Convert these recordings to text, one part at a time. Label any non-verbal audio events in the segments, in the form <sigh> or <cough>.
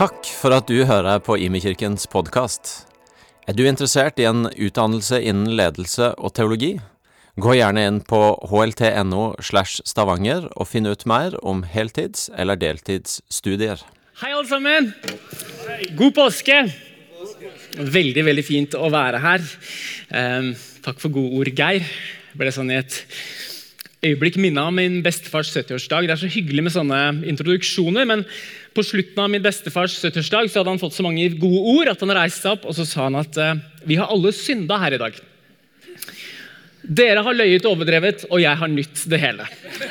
Takk for at du hører på Imekirkens podkast. Er du interessert i en utdannelse innen ledelse og teologi? Gå gjerne inn på hlt.no slash stavanger og finn ut mer om heltids- eller deltidsstudier. Hei, alle sammen! God påske! Veldig veldig fint å være her. Um, takk for gode ord, Geir. Ble sånn i et øyeblikk minna om min bestefars 70-årsdag. Det er så hyggelig med sånne introduksjoner, men på slutten av min bestefars 70-årsdag hadde han fått så mange gode ord at han reiste seg opp og så sa han at uh, vi har alle synda her i dag. Dere har løyet og overdrevet, og jeg har nytt det hele.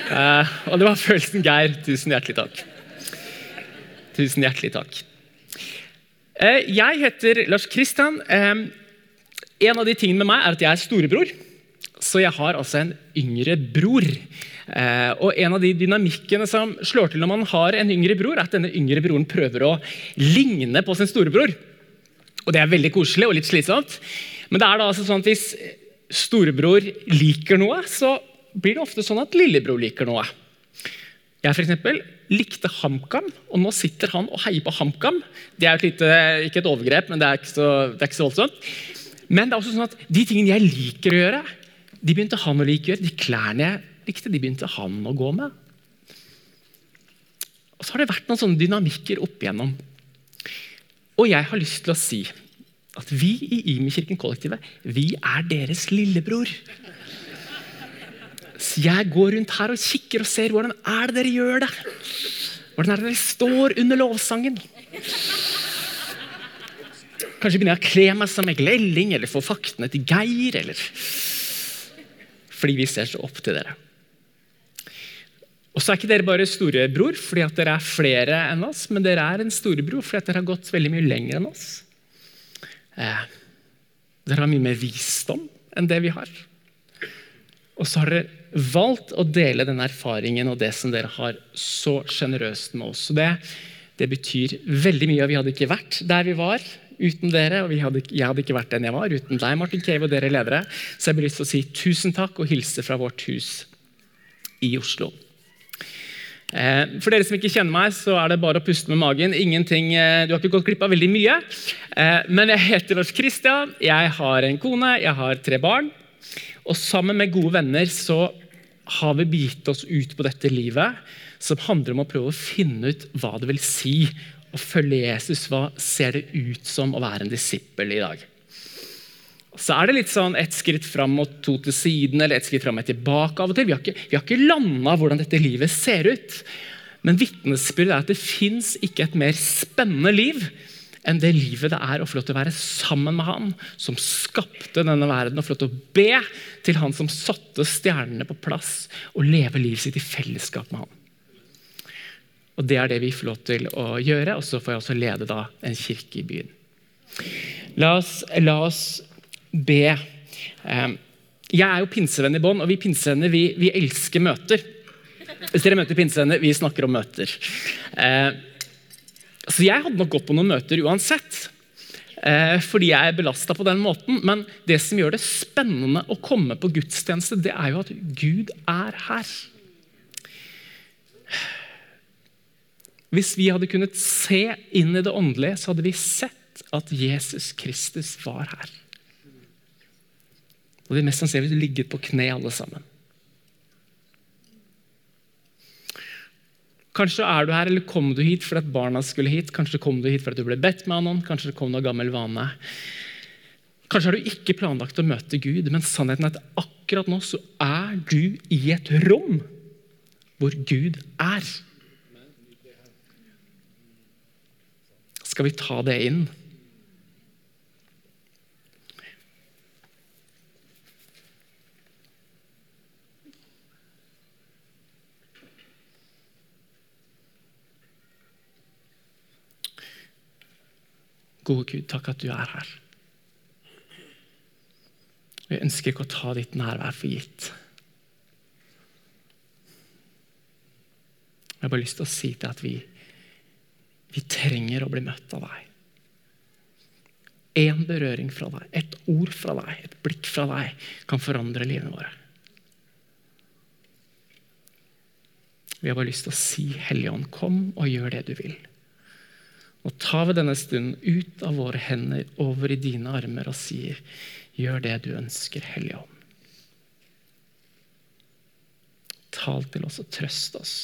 Uh, og det var følelsen Geir. Tusen hjertelig takk. Tusen hjertelig takk. Uh, jeg heter Lars Kristian. En av de tingene med meg er at jeg er storebror. Så jeg har altså en yngre bror. og En av de dynamikkene som slår til når man har en yngre bror, er at denne yngre broren prøver å ligne på sin storebror. Og Det er veldig koselig og litt slitsomt. Men det er da altså sånn at hvis storebror liker noe, så blir det ofte sånn at lillebror liker noe. Jeg for eksempel, likte HamKam, og nå sitter han og heier på HamKam. Det er et lite, ikke et overgrep, men det er ikke så voldsomt. Men det er også sånn at de tingene jeg liker å gjøre, de begynte han å like gjøre. De klærne jeg likte, de begynte han å gå med. Og Så har det vært noen sånne dynamikker opp igjennom. Og jeg har lyst til å si at vi i Imi-kirken Kollektivet vi er deres lillebror. Så jeg går rundt her og kikker og ser hvordan er det dere gjør det. Hvordan er det dere står under lovsangen? Kanskje begynner jeg å kle meg som Egil Elling eller få faktene til Geir. eller... Fordi vi ser så opp til dere. Og så er ikke dere bare storebror fordi at dere er flere enn oss, men dere er en storebror fordi at dere har gått veldig mye lenger enn oss. Eh, dere har mye mer visdom enn det vi har. Og så har dere valgt å dele den erfaringen og det som dere har så sjenerøst med oss. Og det, det, betyr veldig mye. og Vi hadde ikke vært der vi var uten dere, og hadde, jeg hadde ikke vært den jeg var uten deg, Martin Cave, og dere ledere. Så jeg har lyst til å si tusen takk og hilse fra vårt hus i Oslo. Eh, for dere som ikke kjenner meg, så er det bare å puste med magen. Ingenting, eh, du har ikke gått glipp av veldig mye. Eh, men jeg heter Lars Kristian, jeg har en kone, jeg har tre barn. Og sammen med gode venner så har vi begitt oss ut på dette livet som handler om å prøve å finne ut hva det vil si å følge Jesus. Hva ser det ut som å være en disippel i dag? Så er det litt sånn ett skritt fram og to til siden, eller ett skritt fram og tilbake. av og til. Vi har ikke, vi ikke landa hvordan dette livet ser ut. Men vitnesbyrdet er at det fins ikke et mer spennende liv enn det livet det er å få lov til å være sammen med Han som skapte denne verden, og få lov til å be til Han som satte stjernene på plass, og leve livet sitt i fellesskap med Han. Og Det er det vi får lov til å gjøre, og så får jeg også lede da en kirke i byen. La oss, la oss be. Ehm, jeg er jo pinsevenn i bånn, og vi pinsevenner vi, vi, elsker møter. Hvis dere møter pinsevenner, vi snakker om møter. Ehm, så jeg hadde nok gått på noen møter uansett. Ehm, fordi jeg er belasta på den måten. Men det som gjør det spennende å komme på gudstjeneste, det er jo at Gud er her. Hvis vi hadde kunnet se inn i det åndelige, så hadde vi sett at Jesus Kristus var her. Og vi mest sannsynlig ligget på kne alle sammen. Kanskje er du her, eller kom du hit fordi at barna skulle hit. Kanskje kom du hit fordi du ble bedt med av noen. Kanskje det kom noen gammel vane. Kanskje har du ikke planlagt å møte Gud, men sannheten er at akkurat nå så er du i et rom hvor Gud er. Skal vi ta det inn? Gode Gud, takk at du er her. Jeg ønsker ikke å ta ditt nærvær for gitt. Jeg har bare lyst til å si til at vi, vi trenger å bli møtt av deg. Én berøring fra deg, et ord fra deg, et blikk fra deg kan forandre livene våre. Vi har bare lyst til å si, Hellige Ånd, kom og gjør det du vil. Nå tar vi denne stunden ut av våre hender, over i dine armer og sier, gjør det du ønsker, Hellige Ånd. Tal til oss og trøst oss.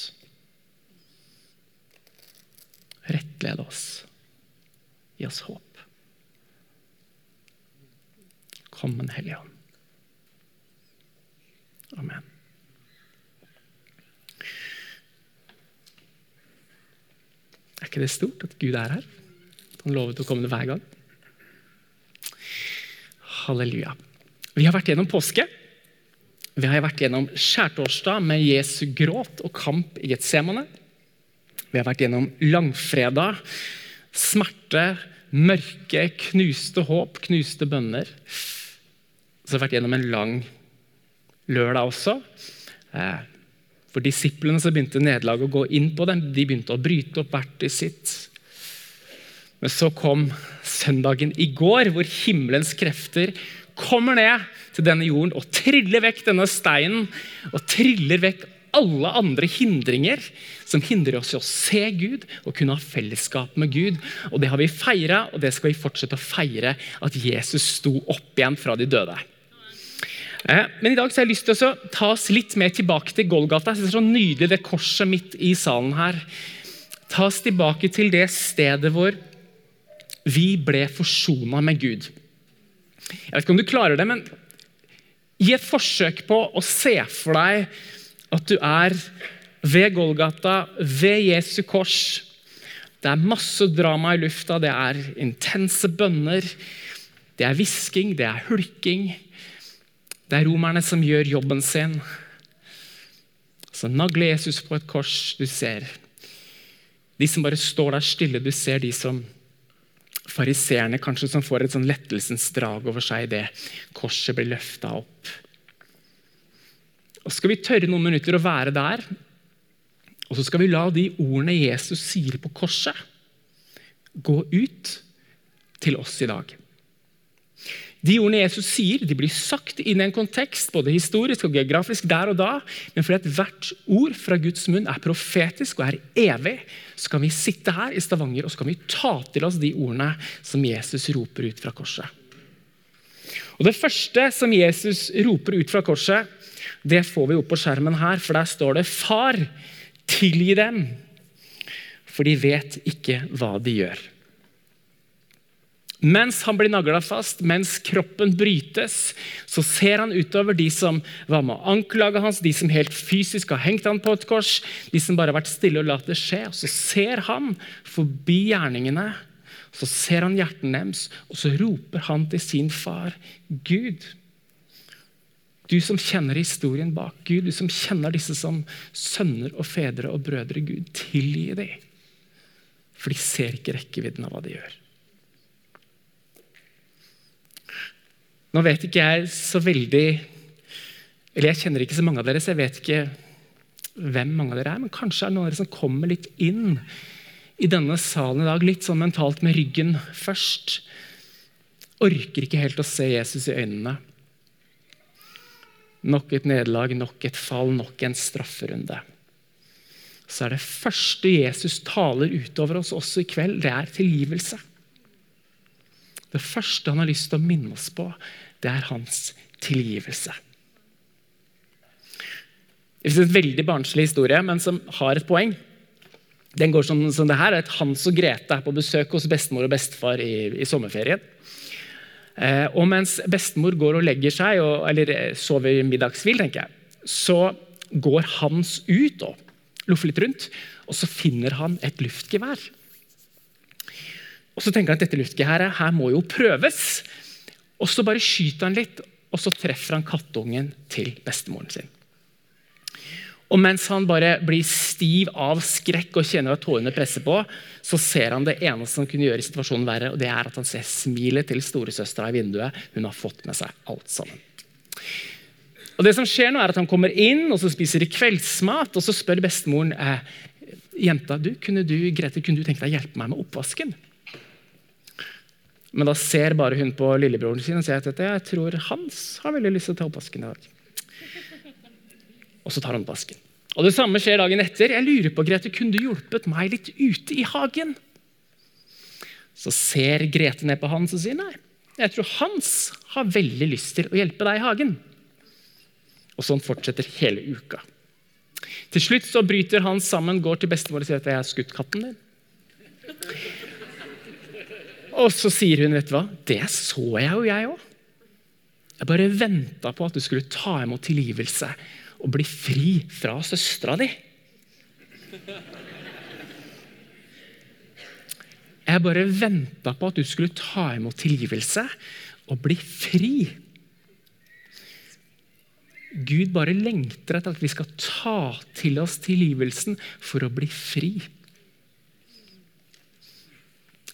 Rettled oss. Gi oss håp. Kom, en Hellige Ånd. Amen. Er ikke det stort at Gud er her? Han lovet å komme det hver gang. Halleluja. Vi har vært gjennom påske. Vi har vært gjennom skjærtorsdag med Jesu gråt og kamp i Getsemane. Vi har vært gjennom langfredag, smerte, mørke, knuste håp, knuste bønner. Så har vi vært gjennom en lang lørdag også. Eh, for disiplene så begynte nederlaget å gå inn på dem. De begynte å bryte opp hvert i sitt. Men så kom søndagen i går, hvor himmelens krefter kommer ned til denne jorden og triller vekk denne steinen og triller vekk alle andre hindringer som hindrer oss i å se Gud og kunne ha fellesskap med Gud. Og Det har vi feira, og det skal vi fortsette å feire, at Jesus sto opp igjen fra de døde. Eh, men i dag så har jeg lyst til å ta oss litt mer tilbake til Golgata. Det er så nydelig det korset midt i salen her. Ta oss tilbake til det stedet hvor vi ble forsona med Gud. Jeg vet ikke om du klarer det, men gi et forsøk på å se for deg at du er ved Golgata, ved Jesu kors. Det er masse drama i lufta, det er intense bønner, det er hvisking, det er hulking. Det er romerne som gjør jobben sin. Så nagler Jesus på et kors. Du ser de som bare står der stille. Du ser de som fariseerne kanskje som får et sånn lettelsens drag over seg idet korset blir løfta opp. Og Skal vi tørre noen minutter å være der, og så skal vi la de ordene Jesus sier på korset, gå ut til oss i dag. De ordene Jesus sier, de blir sagt inn i en kontekst, både historisk og geografisk, der og da. Men fordi hvert ord fra Guds munn er profetisk og er evig, så kan vi sitte her i Stavanger og så kan vi ta til oss de ordene som Jesus roper ut fra korset. Og Det første som Jesus roper ut fra korset, det får vi opp på skjermen her, for der står det 'Far, tilgi dem, for de vet ikke hva de gjør'. Mens han blir nagla fast, mens kroppen brytes, så ser han utover de som var med å anklage hans, de som helt fysisk har hengt han på et kors, de som bare har vært stille og latt det skje. Og Så ser han forbi gjerningene, så ser han hjertene deres, og så roper han til sin far, Gud. Du som kjenner historien bak Gud, du som kjenner disse som sønner og fedre og brødre. Gud, tilgi dem. For de ser ikke rekkevidden av hva de gjør. Nå vet ikke jeg så veldig Eller jeg kjenner ikke så mange av dere, så jeg vet ikke hvem mange av dere er. Men kanskje er det noen av dere som kommer litt inn i denne salen i dag, litt sånn mentalt med ryggen først. Orker ikke helt å se Jesus i øynene. Nok et nederlag, nok et fall, nok en strafferunde. Så er det første Jesus taler utover oss også i kveld, det er tilgivelse. Det første han har lyst til å minne oss på, det er hans tilgivelse. Det er en veldig barnslig historie, men som har et poeng. Den går som, som det her, at Hans og Grete er på besøk hos bestemor og bestefar i, i sommerferien. Eh, og mens bestemor går og legger seg, og, eller eh, sover middagshvil, tenker jeg, så går Hans ut og loffer litt rundt, og så finner han et luftgevær. Og så tenker han at dette luftgeværet her må jo prøves. Og så bare skyter han litt, og så treffer han kattungen til bestemoren sin. Og Mens han bare blir stiv av skrekk og kjenner at tårene presser på, så ser han det eneste som kunne gjøre situasjonen verre, og det er at han ser smilet til storesøstera i vinduet. Hun har fått med seg alt sammen. Og det som skjer nå er at Han kommer inn og så spiser de kveldsmat, og så spør bestemoren eh, jenta du, kunne du, Grete, kunne du tenke deg å hjelpe meg med oppvasken. Men da ser bare hun på lillebroren sin og sier at jeg tror Hans har veldig lyst til å ta oppvasken i dag. Og så tar han oppvasken. Og Det samme skjer dagen etter. Jeg lurer på, Grete, Kunne du hjulpet meg litt ute i hagen? Så ser Grete ned på Hans og sier nei, jeg tror Hans har veldig lyst til å hjelpe deg i hagen. Og sånn fortsetter hele uka. Til slutt så bryter han sammen, går til bestemor og sier at jeg har skutt katten din. Og så sier hun, vet du hva, det så jeg jo, jeg òg. Jeg bare venta på at du skulle ta imot tilgivelse og bli fri fra søstera di. Jeg bare venta på at du skulle ta imot tilgivelse og bli fri. Gud bare lengter etter at vi skal ta til oss tilgivelsen for å bli fri.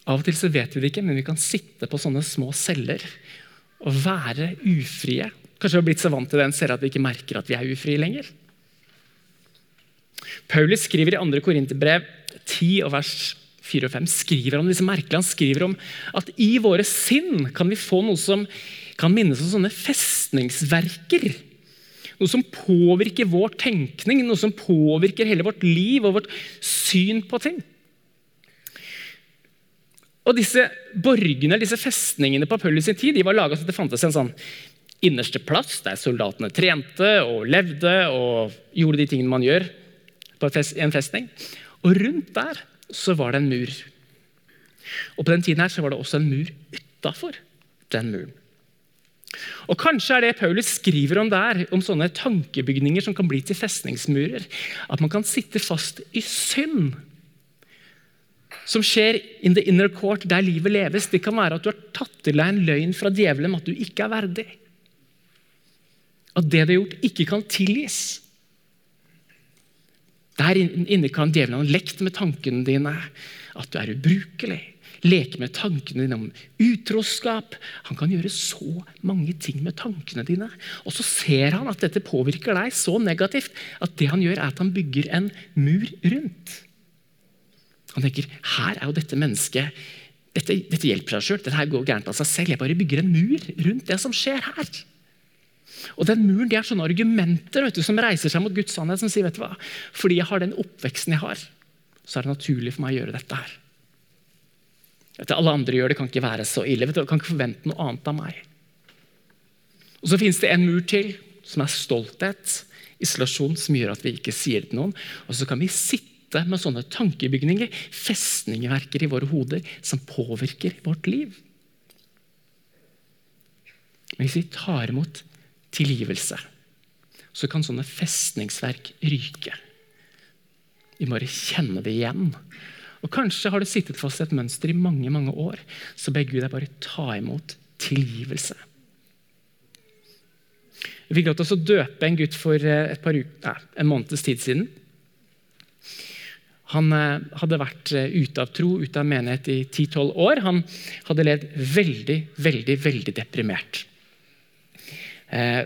Av og til så vet vi det ikke, men vi kan sitte på sånne små celler og være ufrie. Kanskje vi har blitt så vant til den ser at vi ikke merker at vi er ufrie lenger. Paulus skriver i 2. Korinterbrev 10 og vers 4 og 5 skriver om disse merkelige. Han skriver om at i våre sinn kan vi få noe som kan minnes om sånne festningsverker. Noe som påvirker vår tenkning, noe som påvirker hele vårt liv og vårt syn på ting. Og disse borgene, disse festningene på Paulus sin tid de var laga så det fantes en sånn innerste plass der soldatene trente og levde og gjorde de tingene man gjør på en festning. Og rundt der så var det en mur. Og på den tiden her så var det også en mur utafor den muren. Og Kanskje er det Paulus skriver om der, om sånne tankebygninger som kan bli til festningsmurer, at man kan sitte fast i synd som skjer in the inner court, der livet leves. Det kan være at du har tatt til deg en løgn fra djevelen om at du ikke er verdig. At det du har gjort, ikke kan tilgis. Der inne kan djevelen ha lekt med tankene dine, at du er ubrukelig. Leke med tankene dine om utroskap. Han kan gjøre så mange ting med tankene dine. Og så ser han at dette påvirker deg så negativt at det han gjør, er at han bygger en mur rundt. Han tenker her er jo dette mennesket dette, dette hjelper seg sjøl. Dette går gærent av seg selv. Jeg bare bygger en mur rundt det som skjer her. Og den muren det er sånne argumenter du, som reiser seg mot Guds sannhet. som sier, vet du hva, Fordi jeg har den oppveksten jeg har, så er det naturlig for meg å gjøre dette her. At alle andre gjør det, kan ikke være så ille. Du, kan ikke forvente noe annet av meg. Og Så finnes det en mur til, som er stolthet, isolasjon, som gjør at vi ikke sier det til noen. Og så kan vi sitte med sånne tankebygninger, festningverker i våre hoder, som påvirker vårt liv. Men hvis vi tar imot tilgivelse, så kan sånne festningsverk ryke. Vi bare kjenne det igjen. Og Kanskje har det sittet fast et mønster i mange mange år. Så ber Gud deg bare ta imot tilgivelse. Vi fikk lov til å døpe en gutt for eh, uker, nei, en måneds tid siden. Han eh, hadde vært eh, ute av tro, ute av menighet i 10-12 år. Han hadde levd veldig, veldig, veldig deprimert. Eh,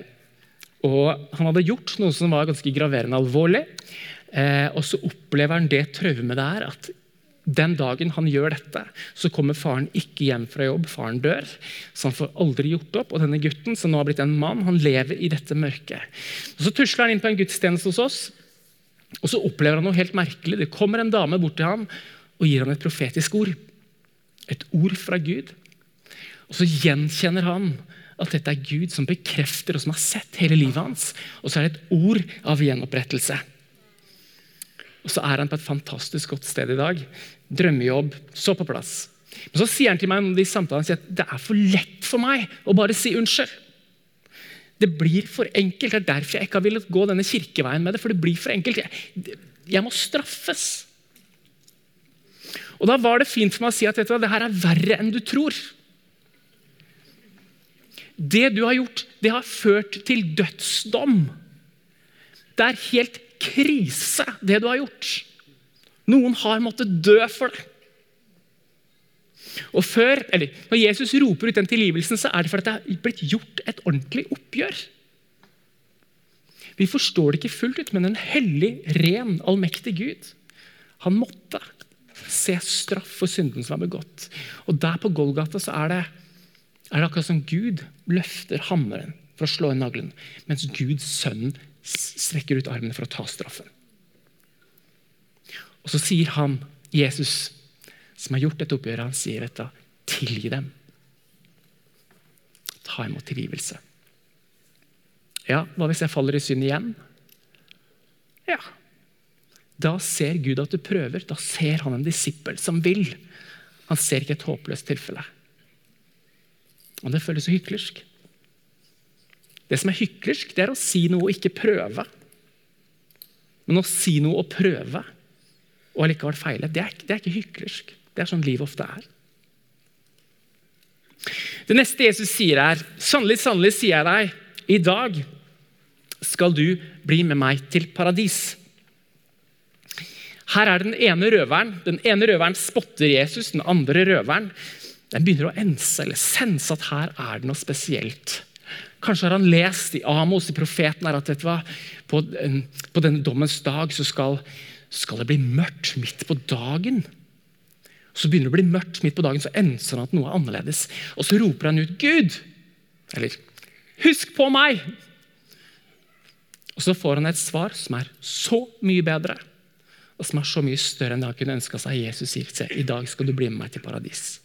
og han hadde gjort noe som var ganske graverende alvorlig. Eh, og så opplever han det traumet det er at den dagen han gjør dette, så kommer faren ikke hjem fra jobb. Faren dør, så han får aldri gjort opp. Og denne gutten, som nå har blitt en mann, han lever i dette mørket. Og Så tusler han inn på en gudstjeneste hos oss. Og så opplever han noe helt merkelig. Det kommer en dame bort til ham og gir ham et profetisk ord. Et ord fra Gud. Og så gjenkjenner han at dette er Gud som bekrefter og som har sett hele livet hans. Og så er det et ord av gjenopprettelse. Og så er han på et fantastisk godt sted i dag. Drømmejobb, så på plass. Men så sier han til meg de samtalene at det er for lett for meg å bare si unnskyld. Det blir for enkelt. Det er derfor jeg ikke har villet gå denne kirkeveien med det. For det blir for enkelt. Jeg, jeg må straffes. Og Da var det fint for meg å si at dette, er verre enn du tror. Det du har gjort, det har ført til dødsdom. Det er helt krise, det du har gjort. Noen har måttet dø for det. Og før, eller Når Jesus roper ut den tilgivelsen, så er det fordi det er blitt gjort et ordentlig oppgjør. Vi forstår det ikke fullt ut, men en hellig, ren, allmektig Gud han måtte se straff for synden som var begått. Og Der på Golgata så er det, er det akkurat som Gud løfter hammeren for å slå inn naglen, mens Guds sønn strekker ut armene for å ta straffen. Og Så sier han, Jesus, som har gjort dette oppgjøret, han sier dette, tilgi dem. Ta imot tilgivelse. Ja, hva hvis jeg faller i synd igjen? Ja. Da ser Gud at du prøver. Da ser han en disippel som vil. Han ser ikke et håpløst tilfelle. Og det føles så hyklersk. Det som er hyklersk, det er å si noe og ikke prøve. Men å si noe og prøve og allikevel feile, det er, det er ikke hyklersk. Det er sånn livet ofte er. Det neste Jesus sier, er sannelig, sannelig sier jeg deg, i dag skal du bli med meg til paradis. Her er den ene røveren. Den ene røveren spotter Jesus, den andre røveren den begynner å ense eller sense at her er det noe spesielt. Kanskje har han lest i Amos, i profeten, her, at vet du hva, på, på denne dommens dag så skal, skal det bli mørkt midt på dagen. Så begynner det å bli mørkt midt på dagen, så enser han at noe er annerledes. Og så roper han ut 'Gud!' Eller 'Husk på meg!' Og så får han et svar som er så mye bedre og som er så mye større enn det han kunne ønska seg. Jesus sier i dag skal du bli med meg til paradis.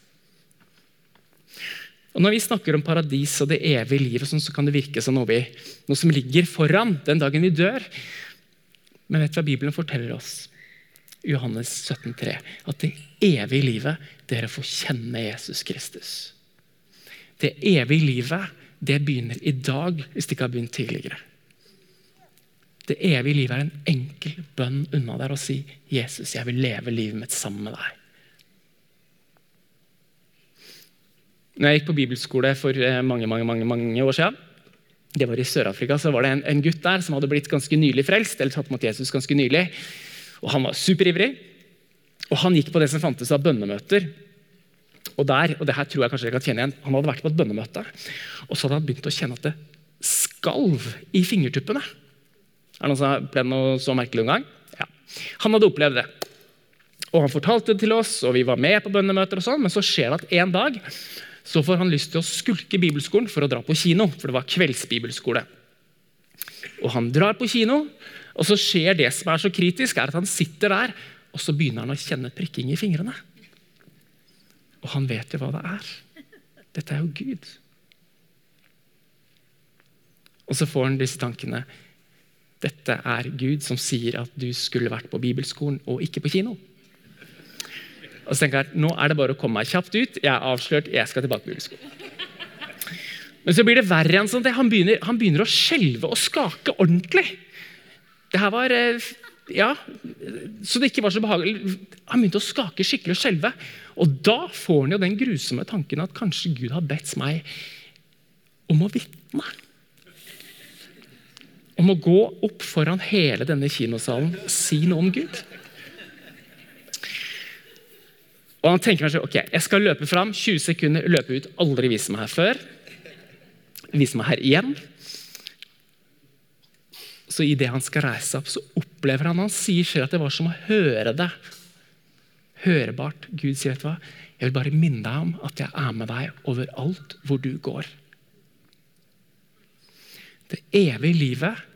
Og Når vi snakker om paradis og det evige livet, sånn, så kan det virke som noe, noe som ligger foran den dagen vi dør. Men vet du hva Bibelen forteller oss? Johannes 17, 3, At det evige livet, det er å få kjenne Jesus Kristus. Det evige livet det begynner i dag, hvis det ikke har begynt tidligere. Det evige livet er en enkel bønn unna der å si 'Jesus, jeg vil leve livet mitt sammen med deg'. Når jeg gikk på bibelskole for eh, mange mange, mange, mange år siden, det var i Sør-Afrika, så var det en, en, gutt der som hadde blitt ganske nylig frelst. eller tatt mot Jesus ganske nylig, og Han var superivrig. Og Han gikk på det som fantes av bønnemøter. Og der, og det her tror jeg kanskje dere kan kjenne igjen, Han hadde vært på et bønnemøte, og så hadde han begynt å kjenne at det skalv i fingertuppene. Er det noen som har opplevd noe så merkelig en gang? Ja. Han hadde opplevd det. Og Han fortalte det til oss, og vi var med på bønnemøter, og sånn, men så skjer det at en dag så får han lyst til å skulke bibelskolen for å dra på kino. For det var kveldsbibelskole. Og Han drar på kino, og så skjer det som er så kritisk, er at han sitter der, og så begynner han å kjenne prikking i fingrene. Og han vet jo hva det er. Dette er jo Gud. Og så får han disse tankene. Dette er Gud som sier at du skulle vært på bibelskolen og ikke på kino. Og så tenker jeg nå er det bare å komme meg kjapt ut. Jeg er avslørt, jeg skal tilbake på juleskolen. Men så blir det verre enn sånn han begynner, han begynner å skjelve og skake ordentlig. Det her var eh, ja, Så det ikke var så behagelig. Han begynte å skake skikkelig og skjelve. Og da får han jo den grusomme tanken at kanskje Gud har bedt meg om å vitne. Om å gå opp foran hele denne kinosalen og si noe om Gud. Og han tenker kanskje ok, jeg skal løpe fram, 20 sekunder, løpe ut, aldri vise meg her før. Vise meg her igjen. Så idet han skal reise opp, så opplever han Han sier selv at det var som å høre det. Hørebart. Gud sier, vet du hva? Jeg vil bare minne deg om at jeg er med deg overalt hvor du går. Det evige livet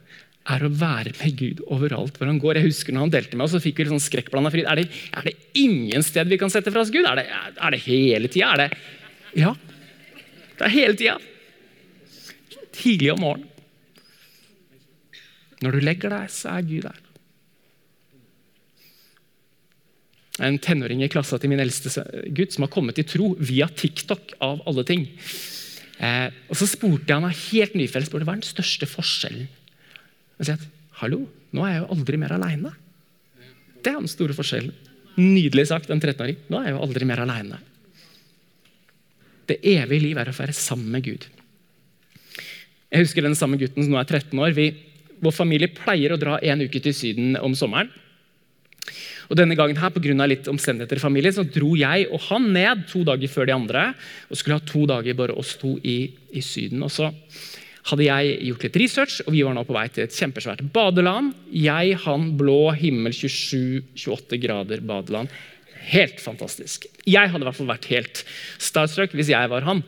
er å være med Gud overalt hvor han går. Jeg husker når han delte med oss, så fikk vi litt sånn skrekkblanda fryd. Er, er, det ingen sted vi kan sette fra oss Gud? Er det, er det hele tida? Det Ja. Det er hele tida. Tidlig om morgenen. Når du legger deg, så er Gud der. En tenåring i klassa til min eldste gutt som har kommet i tro via TikTok. av alle ting. Eh, og Så spurte jeg han helt nyfrelst hva er den største forskjellen og si at hallo, nå er jeg jo aldri mer aleine. Det er den store forskjellen. Nydelig sagt, en 13-åring. Nå er jeg jo aldri mer aleine. Det evige liv er å være sammen med Gud. Jeg husker den samme gutten som nå er 13 år. Vi, vår familie pleier å dra en uke til Syden om sommeren. Og denne gangen her, av litt omstendigheter i familien, så dro jeg og han ned to dager før de andre. og skulle ha to dager bare oss to i, i Syden. Og så hadde jeg gjort litt research, og vi var nå på vei til et kjempesvært badeland. Jeg, han, blå himmel, 27-28 grader badeland. Helt fantastisk. Jeg hadde i hvert fall vært helt starstruck hvis jeg var han.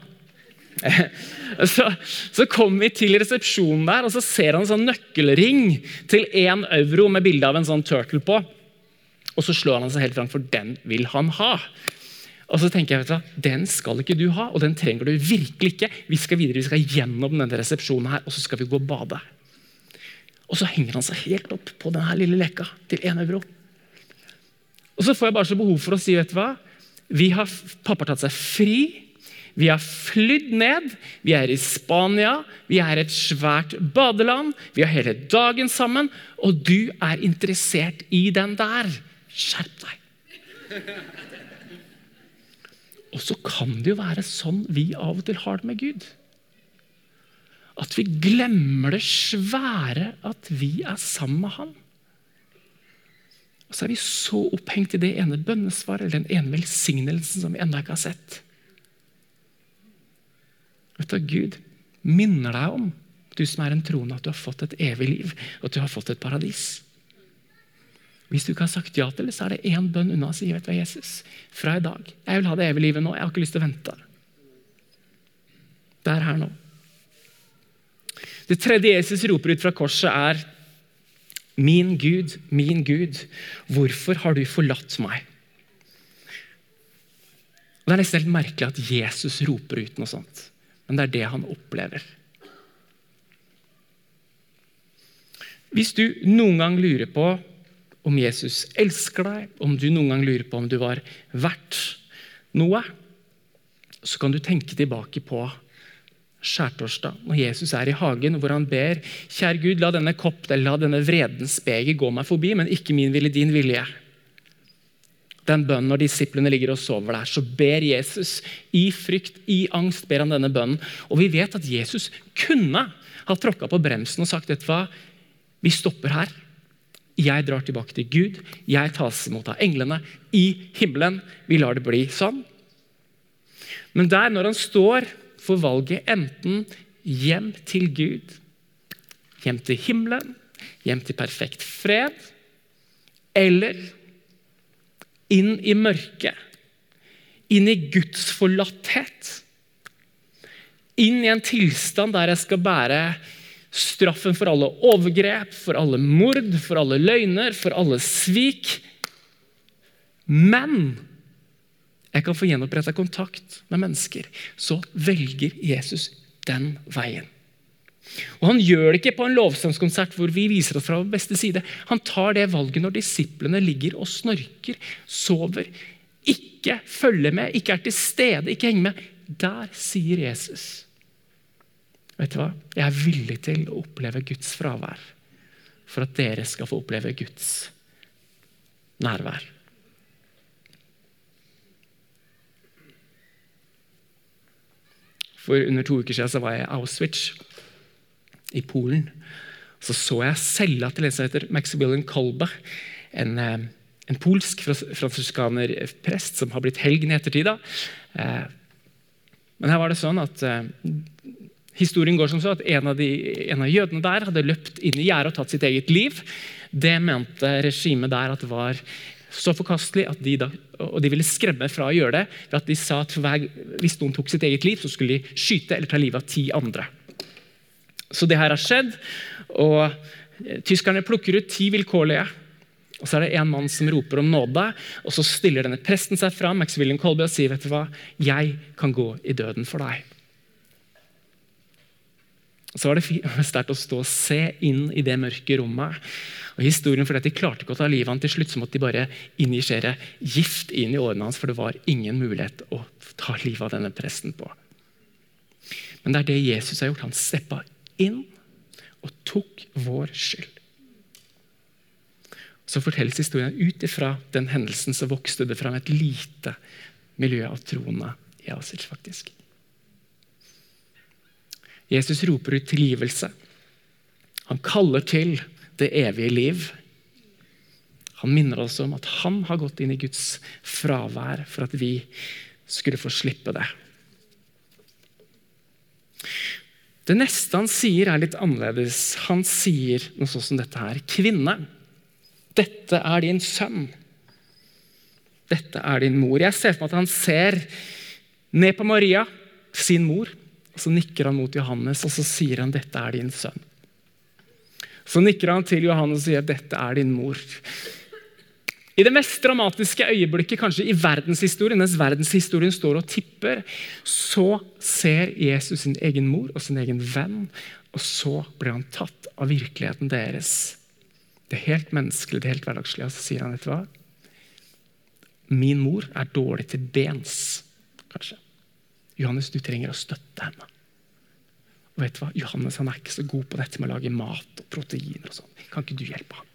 <laughs> Så, så kom vi til resepsjonen der, og så ser han en sånn nøkkelring til én euro med bilde av en sånn turtle på. Og så slår han seg helt fram, for den vil han ha. Og så tenker jeg, vet du hva, Den skal ikke du ha, og den trenger du virkelig ikke. Vi skal videre, vi skal gjennom denne resepsjonen her, og så skal vi gå og bade. Og så henger han seg helt opp på denne lille leka til Enebro. Og så får jeg bare så behov for å si, vet du hva, vi har, pappa har tatt seg fri. Vi har flydd ned, vi er i Spania, vi er et svært badeland. Vi har hele dagen sammen, og du er interessert i den der. Skjerp deg! Og så kan det jo være sånn vi av og til har det med Gud. At vi glemmer det svære at vi er sammen med Han. Og så er vi så opphengt i det ene bønnesvaret eller den ene velsignelsen som vi ennå ikke har sett. Vet du, Gud minner deg om, du som er en troende, at du har fått et evig liv. Og at du har fått et paradis. Hvis du ikke har sagt ja til det, så er det én bønn unna å si vet du hva, Jesus, fra i dag. Jeg vil ha det evige livet nå. Jeg har ikke lyst til å vente. Det er her nå. Det tredje Jesus roper ut fra korset, er Min Gud, min Gud, hvorfor har du forlatt meg? Det er nesten helt merkelig at Jesus roper ut noe sånt, men det er det han opplever. Hvis du noen gang lurer på om Jesus elsker deg, om du noen gang lurer på om du var verdt noe, så kan du tenke tilbake på skjærtorsdag, når Jesus er i hagen, hvor han ber Kjære Gud, la denne kopp, la denne vredens beger gå meg forbi, men ikke min vilje, din vilje. Den bønnen når disiplene ligger og sover der, så ber Jesus i frykt, i angst, ber han denne bønnen. Og vi vet at Jesus kunne ha tråkka på bremsen og sagt vet du hva, vi stopper her. Jeg drar tilbake til Gud. Jeg tas imot av englene i himmelen. Vi lar det bli sånn. Men der, når han står for valget enten hjem til Gud, hjem til himmelen, hjem til perfekt fred, eller inn i mørket, inn i Guds forlatthet, inn i en tilstand der jeg skal bære straffen for alle overgrep, for alle mord, for alle løgner, for alle svik. Men jeg kan få gjenoppretta kontakt med mennesker, så velger Jesus den veien. Og Han gjør det ikke på en lovsangskonsert hvor vi viser oss fra vår beste side. Han tar det valget når disiplene ligger og snorker, sover, ikke følger med, ikke er til stede, ikke henger med. Der sier Jesus Vet du hva? Jeg er villig til å oppleve Guds fravær for at dere skal få oppleve Guds nærvær. For under to uker siden så var jeg i Auschwitz i Polen. Så så jeg cella til en som heter Maximilian Kolbe. En, eh, en polsk fransiskanerprest som har blitt helgen i ettertid. Eh, men her var det sånn at eh, Historien går som så at en av, de, en av jødene der hadde løpt inn i gjerdet og tatt sitt eget liv. Det mente regimet der at var så forkastelig at de da, og de ville skremme fra å gjøre det. ved at de sa at hver, Hvis noen tok sitt eget liv, så skulle de skyte eller ta livet av ti andre. Så det her har skjedd. og Tyskerne plukker ut ti vilkårlige. Og så er det en mann som roper om nåde, og så stiller denne presten seg fram Max William Colby, og sier vet du hva, jeg kan gå i døden for deg. Så var det <laughs> sterkt å stå og se inn i det mørke rommet. Og historien for at De klarte ikke å ta livet av ham til slutt, så måtte de bare injisere gift inn i årene hans, for det var ingen mulighet å ta livet av denne presten på. Men det er det Jesus har gjort. Han steppa inn og tok vår skyld. Så fortelles historien ut ifra den hendelsen så vokste det fram et lite miljø av troende i Auschwitz, faktisk. Jesus roper ut tilgivelse. Han kaller til det evige liv. Han minner oss om at han har gått inn i Guds fravær for at vi skulle få slippe det. Det neste han sier, er litt annerledes. Han sier noe sånn som dette her. Kvinne, dette er din sønn. Dette er din mor. Jeg ser for meg at han ser ned på Maria, sin mor. Og Så nikker han mot Johannes og så sier han, dette er din sønn. Så nikker han til Johannes og sier dette er din mor. I det mest dramatiske øyeblikket kanskje i verdenshistorien, mens verdenshistorien står og tipper, så ser Jesus sin egen mor og sin egen venn, og så blir han tatt av virkeligheten deres. Det helt menneskelige, det helt hverdagslige. Og så sier han, vet du hva? Min mor er dårlig til bens, kanskje. Johannes, du trenger å støtte henne. Og vet du hva? Johannes han er ikke så god på dette med å lage mat og proteiner. og sånn. Kan ikke du hjelpe ham?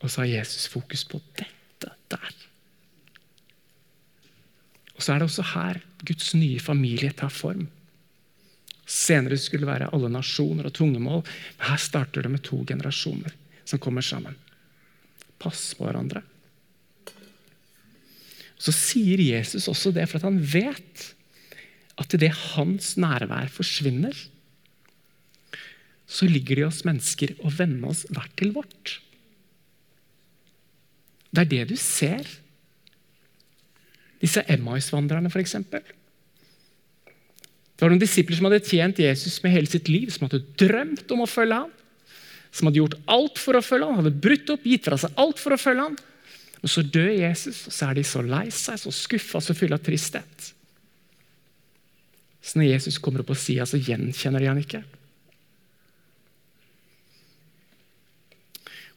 Og så har Jesus fokus på dette der. Og så er det også her Guds nye familie tar form. Senere skulle det være alle nasjoner og tungemål. Men her starter det med to generasjoner som kommer sammen. Pass på hverandre. Så sier Jesus også det for at han vet at idet hans nærvær forsvinner, så ligger det i oss mennesker å vende oss hvert til vårt. Det er det du ser. Disse Emmaus-vandrerne, f.eks. Det var noen disipler som hadde tjent Jesus med hele sitt liv, som hadde drømt om å følge ham, som hadde gjort alt for å følge ham, hadde brutt opp, gitt fra seg alt for å følge ham. Men så dør Jesus, og så er de så lei seg, så skuffa, så fulle av tristhet. Så når Jesus kommer opp på sida, så gjenkjenner de han ikke.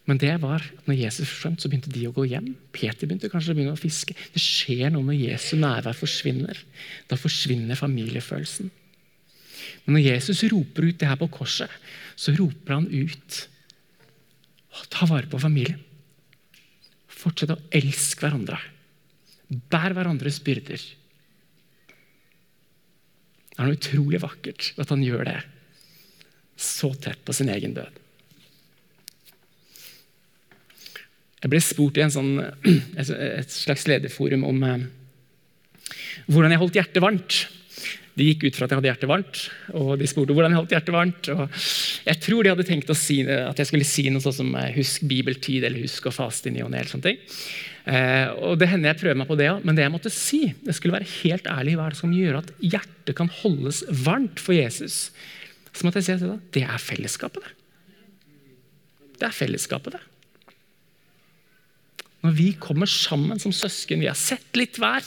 Men det var når Jesus forsvant, så begynte de å gå hjem. Peter begynte kanskje å begynne å fiske. Det skjer noe når Jesu nærvær forsvinner. Da forsvinner familiefølelsen. Men når Jesus roper ut det her på korset, så roper han ut Ta vare på familien. Fortsett å elske hverandre. Bær hverandres byrder. Det er noe utrolig vakkert at han gjør det så tett på sin egen død. Jeg ble spurt i sånn, et slags lederforum om eh, hvordan jeg holdt hjertet varmt. De gikk ut fra at jeg hadde hjertet varmt, og de spurte hvordan jeg holdt hjertet varmt. jeg tror de hadde tenkt si, at jeg skulle si noe sånt som eh, 'husk bibeltid' eller 'husk å faste i ny og ne'. Eh, og det hender jeg prøver meg på det men det jeg måtte si, det skulle være helt ærlig hva er det som gjør at hjertet kan holdes varmt for Jesus. Så måtte jeg si at det er fellesskapet, det. Det er fellesskapet, det. Når vi kommer sammen som søsken, vi har sett litt hver,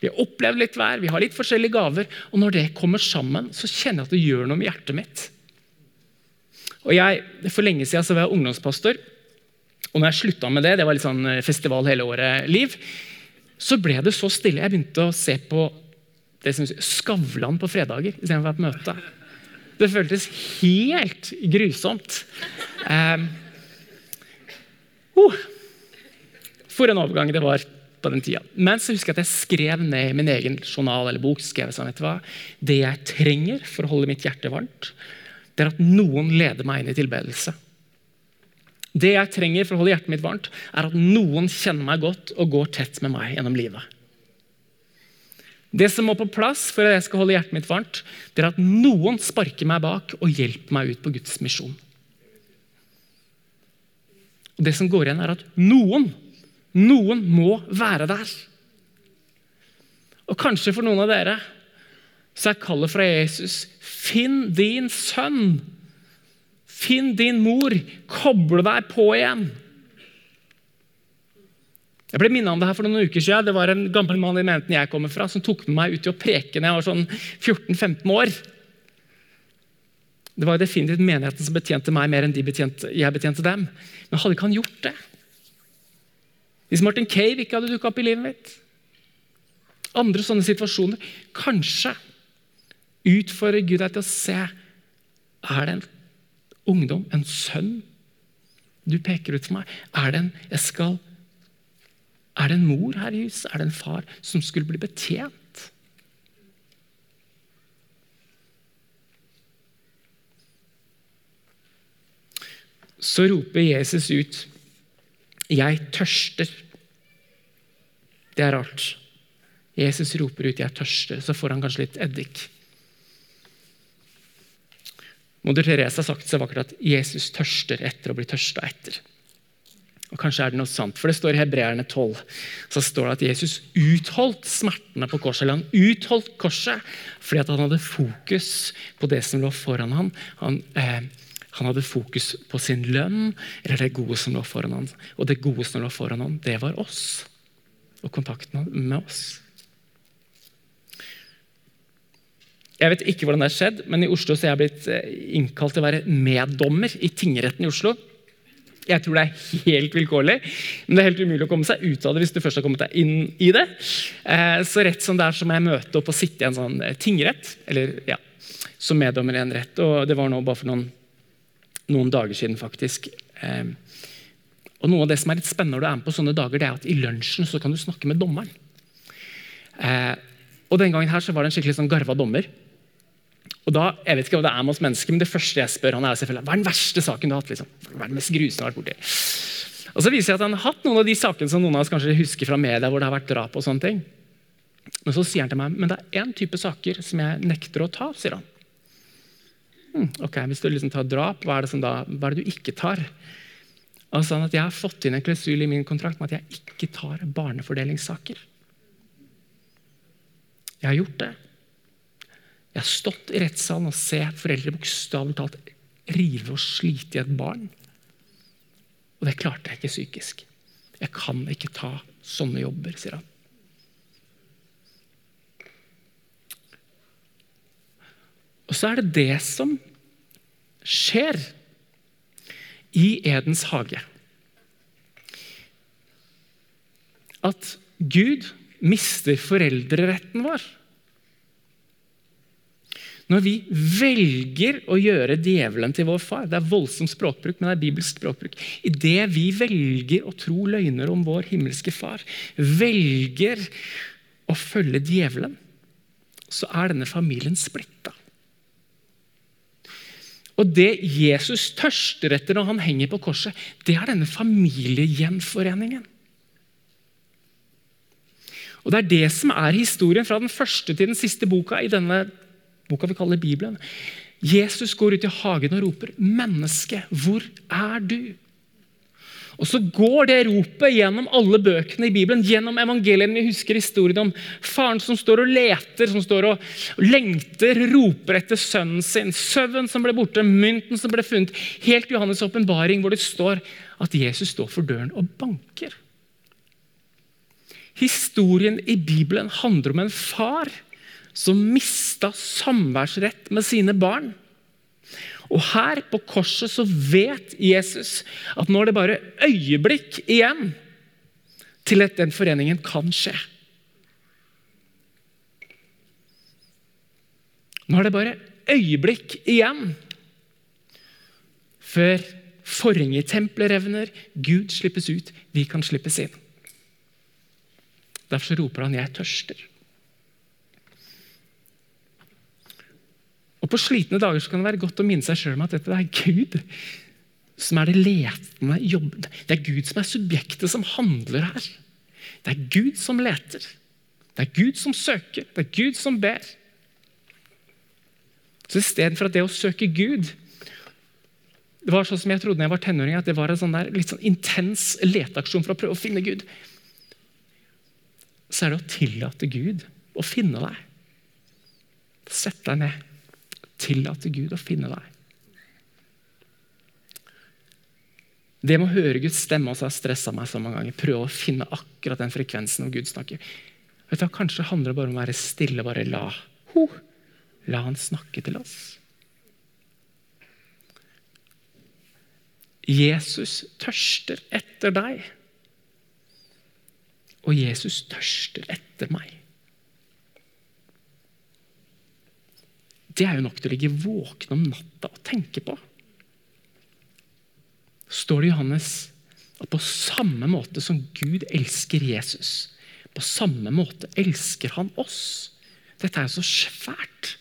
vi har opplevd litt hver, vi har litt forskjellige gaver. Og når det kommer sammen, så kjenner jeg at det gjør noe med hjertet mitt. Og jeg, For lenge siden så var jeg ungdomspastor. Og når jeg slutta med det, det var litt sånn eh, festival hele året-liv, så ble det så stille. Jeg begynte å se på det som Skavlan på fredager istedenfor på møte. Det føltes helt grusomt. Um, uh, for en overgang det var på den tida. Men så husker jeg at jeg skrev ned i min egen journal eller bok skrev sånn, vet du hva? Det jeg trenger for å holde mitt hjerte varmt, det er at noen leder meg inn i tilbedelse. Det jeg trenger for å holde hjertet mitt varmt, er at noen kjenner meg godt og går tett med meg gjennom livet. Det som må på plass for at jeg skal holde hjertet mitt varmt, det er at noen sparker meg bak og hjelper meg ut på Guds misjon. Og Det som går igjen, er at noen noen må være der. Og kanskje for noen av dere så er kallet fra Jesus Finn din sønn. Finn din mor. Koble deg på igjen. Jeg ble minnet om det her for noen uker siden. Det var en gammel mann i menigheten jeg kommer fra, som tok med meg ut til å preke når jeg var sånn 14-15 år. Det var definitivt menigheten som betjente meg mer enn de betjente, jeg betjente dem. Men hadde ikke han gjort det? Hvis Martin Cave ikke hadde dukka opp i livet mitt. Andre sånne situasjoner. Kanskje utfordrer Gud deg til å se Er det en ungdom, en sønn, du peker ut for meg? Er det en, jeg skal, er det en mor her i huset? Er det en far som skulle bli betjent? Så roper Jesus ut, 'Jeg tørster'. Det er rart. Jesus roper ut 'jeg tørster', så får han kanskje litt eddik. Moder Therese har sagt så vakkert at Jesus tørster etter å bli tørsta etter. Og Kanskje er det noe sant, for det står i Hebreerne 12 så står det at Jesus utholdt smertene på korset. eller Han utholdt korset fordi han hadde fokus på det som lå foran ham. Han, eh, Han hadde fokus på sin lønn eller det gode som lå foran ham. Og det gode som lå foran ham, det var oss. Og kontakten med oss. Jeg vet ikke hvordan det har skjedd, men i Oslo så er jeg blitt eh, innkalt til å være meddommer i tingretten i Oslo. Jeg tror det er helt vilkårlig, men det er helt umulig å komme seg ut av det hvis du først har kommet deg inn i det. Eh, så rett som det er så må jeg møte opp og sitte i en sånn eh, tingrett, eller ja, som meddommer i en rett. Og det var nå bare for noen, noen dager siden, faktisk. Og Noe av det som er litt spennende når du er med på sånne dager, det er at i lunsjen så kan du snakke med dommeren. Og den gangen her så var det en skikkelig sånn garva dommer. Og da, jeg vet ikke hva det er med oss mennesker, men det første jeg spør han er selvfølgelig, hva er den verste saken du har hatt. liksom? Hva er det mest grusomme vært borti? Og Så viser jeg at han har hatt noen av de sakene som noen av oss kanskje husker fra media, hvor det har vært drap og sånne ting. Men så sier han til meg men det er én type saker som jeg nekter å ta. sier han. Hm, ok, Hvis du liksom tar drap, hva er, da, hva er det du ikke tar? Og sånn at Jeg har fått inn en klausul i min kontrakt med at jeg ikke tar barnefordelingssaker. Jeg har gjort det. Jeg har stått i rettssalen og sett foreldre bokstavelig talt rive og slite i et barn. Og det klarte jeg ikke psykisk. Jeg kan ikke ta sånne jobber, sier han. Og så er det det som skjer i Edens hage. At Gud mister foreldreretten vår. Når vi velger å gjøre djevelen til vår far Det er voldsom språkbruk, men det er bibelsk språkbruk. Idet vi velger å tro løgner om vår himmelske far, velger å følge djevelen, så er denne familien splitta. Og Det Jesus tørster etter når han henger på korset, det er denne familiegjenforeningen. Og Det er det som er historien fra den første til den siste boka i denne boka vi kaller Bibelen. Jesus går ut i hagen og roper, 'Menneske, hvor er du?' Og Så går det ropet gjennom alle bøkene i Bibelen, gjennom evangeliene. Vi husker historien om faren som står og leter, som står og lengter, roper etter sønnen sin. Søvn som ble borte, mynten som ble funnet. Helt Johannes' åpenbaring, hvor det står at Jesus står for døren og banker. Historien i Bibelen handler om en far som mista samværsrett med sine barn. Og Her på korset så vet Jesus at nå er det bare øyeblikk igjen til at den foreningen kan skje. Nå er det bare øyeblikk igjen før forhenget i tempelet revner, Gud slippes ut, vi kan slippes inn. Derfor roper han 'Jeg tørster'. Og På slitne dager kan det være godt å minne seg sjøl om at dette er Gud som er det letende jobb. Det er Gud som er subjektet som handler her. Det er Gud som leter. Det er Gud som søker. Det er Gud som ber. Så Istedenfor at det å søke Gud det var sånn som jeg trodde da jeg var tenåring, at det var en sånn der, litt sånn intens leteaksjon for å prøve å finne Gud. Så er det å tillate Gud å finne deg. Sett deg ned tillate Gud å finne deg. Det med å høre Guds stemme også har stressa meg så mange ganger. Prøve å finne akkurat den frekvensen når Gud snakker. Vet du, Kanskje handler bare om å være stille. Bare la, ho, la han snakke til oss. Jesus tørster etter deg. Og Jesus tørster etter meg. Det er jo nok til å ligge våken om natta og tenke på. Står det i Johannes at på samme måte som Gud elsker Jesus, på samme måte elsker han oss. Dette er jo så svært.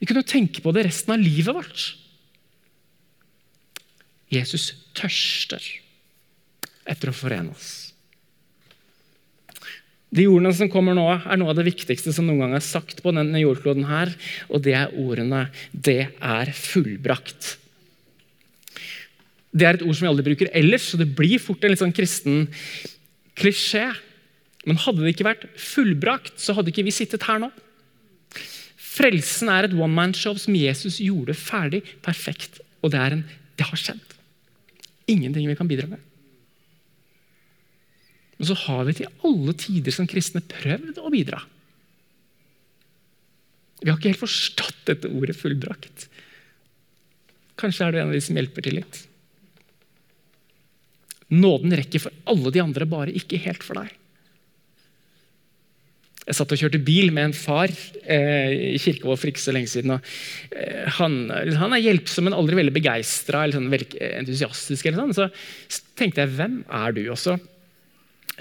Vi kunne jo tenke på det resten av livet vårt. Jesus tørster etter å forene oss. De ordene som kommer nå, er noe av det viktigste som noen gang er sagt på denne jordkloden. her, Og det er ordene 'Det er fullbrakt'. Det er et ord som vi aldri bruker ellers, så det blir fort en litt sånn kristen klisjé. Men hadde det ikke vært fullbrakt, så hadde ikke vi sittet her nå. Frelsen er et one man show som Jesus gjorde ferdig, perfekt Og det, en, det har skjedd. Ingenting vi kan bidra med. Men så har vi til alle tider som kristne prøvd å bidra. Vi har ikke helt forstått dette ordet fullbrakt. Kanskje er du en av de som hjelper til litt. Nåden rekker for alle de andre, bare ikke helt for deg. Jeg satt og kjørte bil med en far eh, i Kirkevåg for ikke så lenge siden. Eh, han, han, er hjelpsom, men aldri veldig begeistra eller sånn, veldig entusiastisk. Eller sånn. Så tenkte jeg, hvem er du? Og så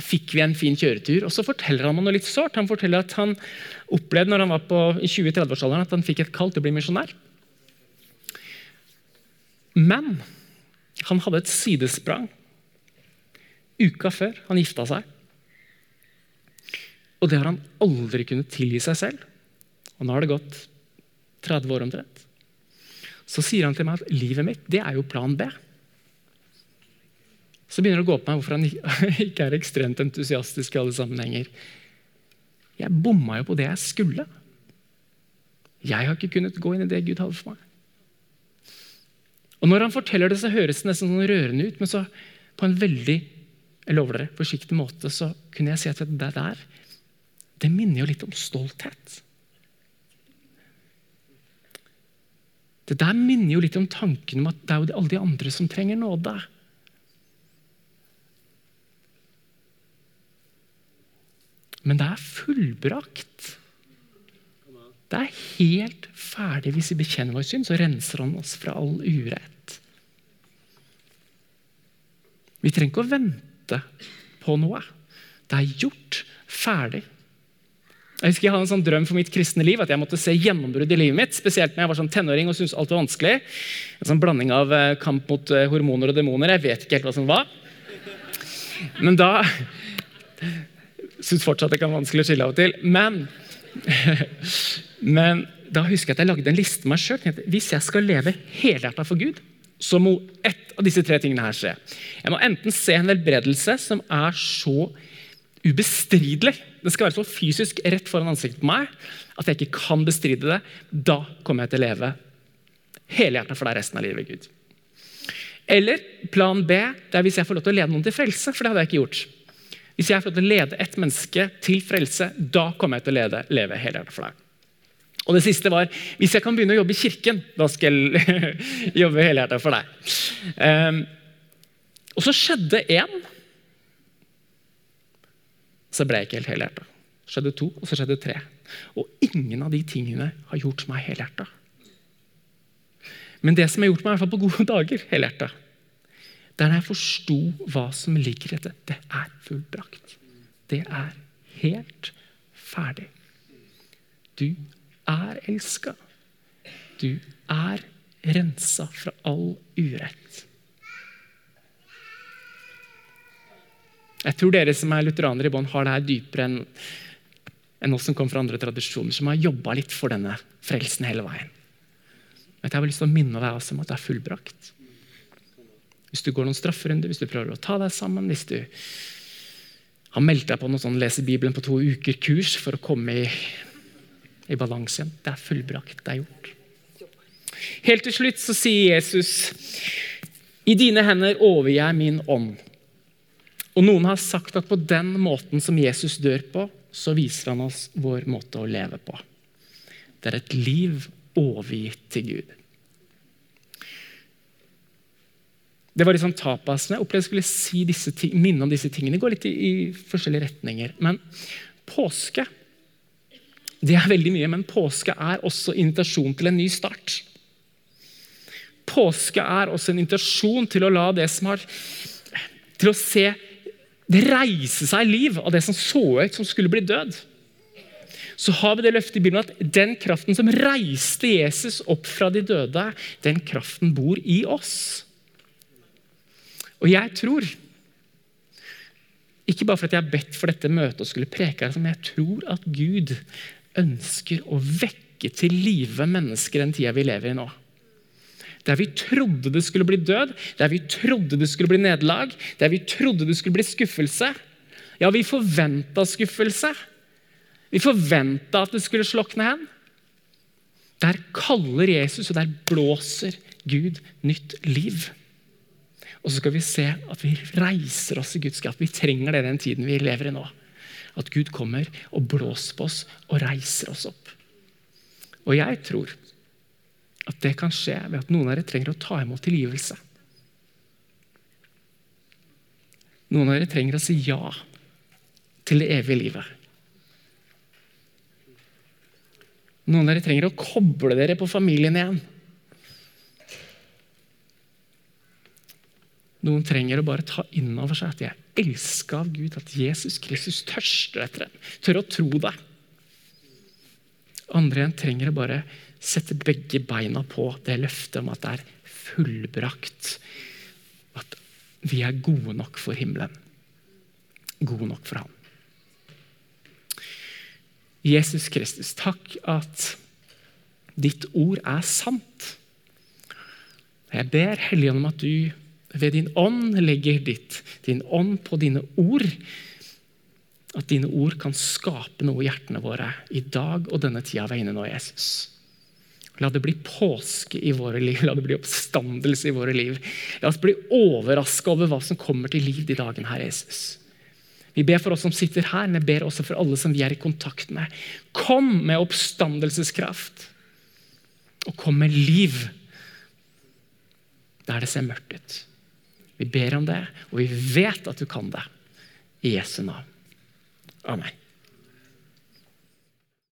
fikk vi en fin kjøretur. Og så forteller han meg noe litt sårt. Han forteller at han opplevde når han var på, i 20-30-årsalderen at han fikk et kall til å bli misjonær. Men han hadde et sidesprang uka før han gifta seg. Og det har han aldri kunnet tilgi seg selv. Og nå har det gått 30 år omtrent. Så sier han til meg at livet mitt det er jo plan B. Så begynner det å gå på meg hvorfor han <laughs> ikke er ekstremt entusiastisk i alle sammenhenger. Jeg bomma jo på det jeg skulle. Jeg har ikke kunnet gå inn i det Gud hadde for meg. Og Når han forteller det, så høres det nesten sånn rørende ut, men så på en veldig jeg lover dere, forsiktig måte så kunne jeg si at det der det minner jo litt om stolthet. Det der minner jo litt om tanken om at det er jo alle de andre som trenger nåde. Men det er fullbrakt. Det er helt ferdig. Hvis vi bekjenner vår synd, så renser han oss fra all urett. Vi trenger ikke å vente på noe. Det er gjort ferdig. Jeg husker jeg hadde en sånn drøm for mitt kristne liv, at jeg måtte se gjennombrudd i livet mitt. Spesielt når jeg var sånn tenåring og syntes alt var vanskelig. En sånn blanding av eh, kamp mot eh, hormoner og demoner. Jeg vet ikke helt hva som var. Men da Syns fortsatt det kan være vanskelig å skille av og til. Men, <laughs> men da husker jeg at jeg lagde en liste med meg sjøl. Hvis jeg skal leve helhjerta for Gud, så må ett av disse tre tingene her skje. Jeg må enten se en velbredelse som er så ubestridelig, det skal være så fysisk rett foran ansiktet på meg at jeg ikke kan bestride det. Da kommer jeg til å leve helhjertet for deg resten av livet, Gud. Eller plan B, det er hvis jeg får lov til å lede noen til frelse. For det hadde jeg ikke gjort. Hvis jeg får lov til å lede ett menneske til frelse, da kommer jeg til å lede, leve helhjertet for deg. Og det siste var hvis jeg kan begynne å jobbe i kirken, da skal jeg <laughs> jobbe helhjertet for deg. Um, og så skjedde én så ble jeg ikke helt helhjerta. Skjedde to, og så skjedde tre. Og ingen av de tingene har gjort meg helhjerta. Men det som har gjort meg i hvert fall på gode dager helhjerta, er når jeg forsto hva som ligger i dette. Det er fullbrakt. Det er helt ferdig. Du er elska. Du er rensa fra all urett. Jeg tror dere som er lutheranere i bånn, har det her dypere enn enn oss som kommer fra andre tradisjoner, som har jobba litt for denne frelsen hele veien. Jeg har lyst til å minne deg også om at det er fullbrakt. Hvis du går noen strafferunder, hvis du prøver å ta deg sammen, hvis du har meldt deg på noe sånn lese Bibelen på to uker-kurs for å komme i, i balanse igjen. Det er fullbrakt. Det er gjort. Helt til slutt så sier Jesus i dine hender overgir jeg min ånd. Og Noen har sagt at på den måten som Jesus dør på, så viser han oss vår måte å leve på. Det er et liv overgitt til Gud. Det var liksom tapasene. Jeg opplevde jeg skulle si ting, minne om disse tingene. Gå litt i, i forskjellige retninger. Men påske det er veldig mye, men påske er også invitasjon til en ny start. Påske er også en invitasjon til å la det som har Til å se det reise seg liv av det som så ut som skulle bli død. Så har vi det løftet i Bibelen at den kraften som reiste Jesus opp fra de døde, den kraften bor i oss. Og jeg tror, ikke bare fordi jeg har bedt for dette møtet og skulle preke men jeg tror at Gud ønsker å vekke til live mennesker den tida vi lever i nå. Der vi trodde det skulle bli død, der vi trodde det skulle bli nederlag, der vi trodde det skulle bli skuffelse. Ja, vi forventa skuffelse. Vi forventa at det skulle slokne hen. Der kaller Jesus, og der blåser Gud nytt liv. Og så skal vi se at vi reiser oss i Guds kraft. Vi trenger det den tiden vi lever i nå. At Gud kommer og blåser på oss og reiser oss opp. Og jeg tror at det kan skje ved at noen av dere trenger å ta imot tilgivelse. Noen av dere trenger å si ja til det evige livet. Noen av dere trenger å koble dere på familien igjen. Noen trenger å bare ta inn over seg at de er elska av Gud, at Jesus Kristus tørster etter dem. Tør å tro det. Andre igjen trenger å bare sette begge beina på det løftet om at det er fullbrakt. At vi er gode nok for himmelen. Gode nok for ham. Jesus Kristus, takk at ditt ord er sant. Jeg ber Helligånd om at du ved din ånd legger ditt, din ånd på dine ord. At dine ord kan skape noe i hjertene våre i dag og denne tida vi er inne nå, Jesus. La det bli påske i våre liv, la det bli oppstandelse i våre liv. La oss bli overraska over hva som kommer til liv de dagene her, Jesus. Vi ber for oss som sitter her, men jeg ber også for alle som vi er i kontakt med. Kom med oppstandelseskraft. Og kom med liv der det ser mørkt ut. Vi ber om det, og vi vet at du kan det. I Jesu navn. Amen.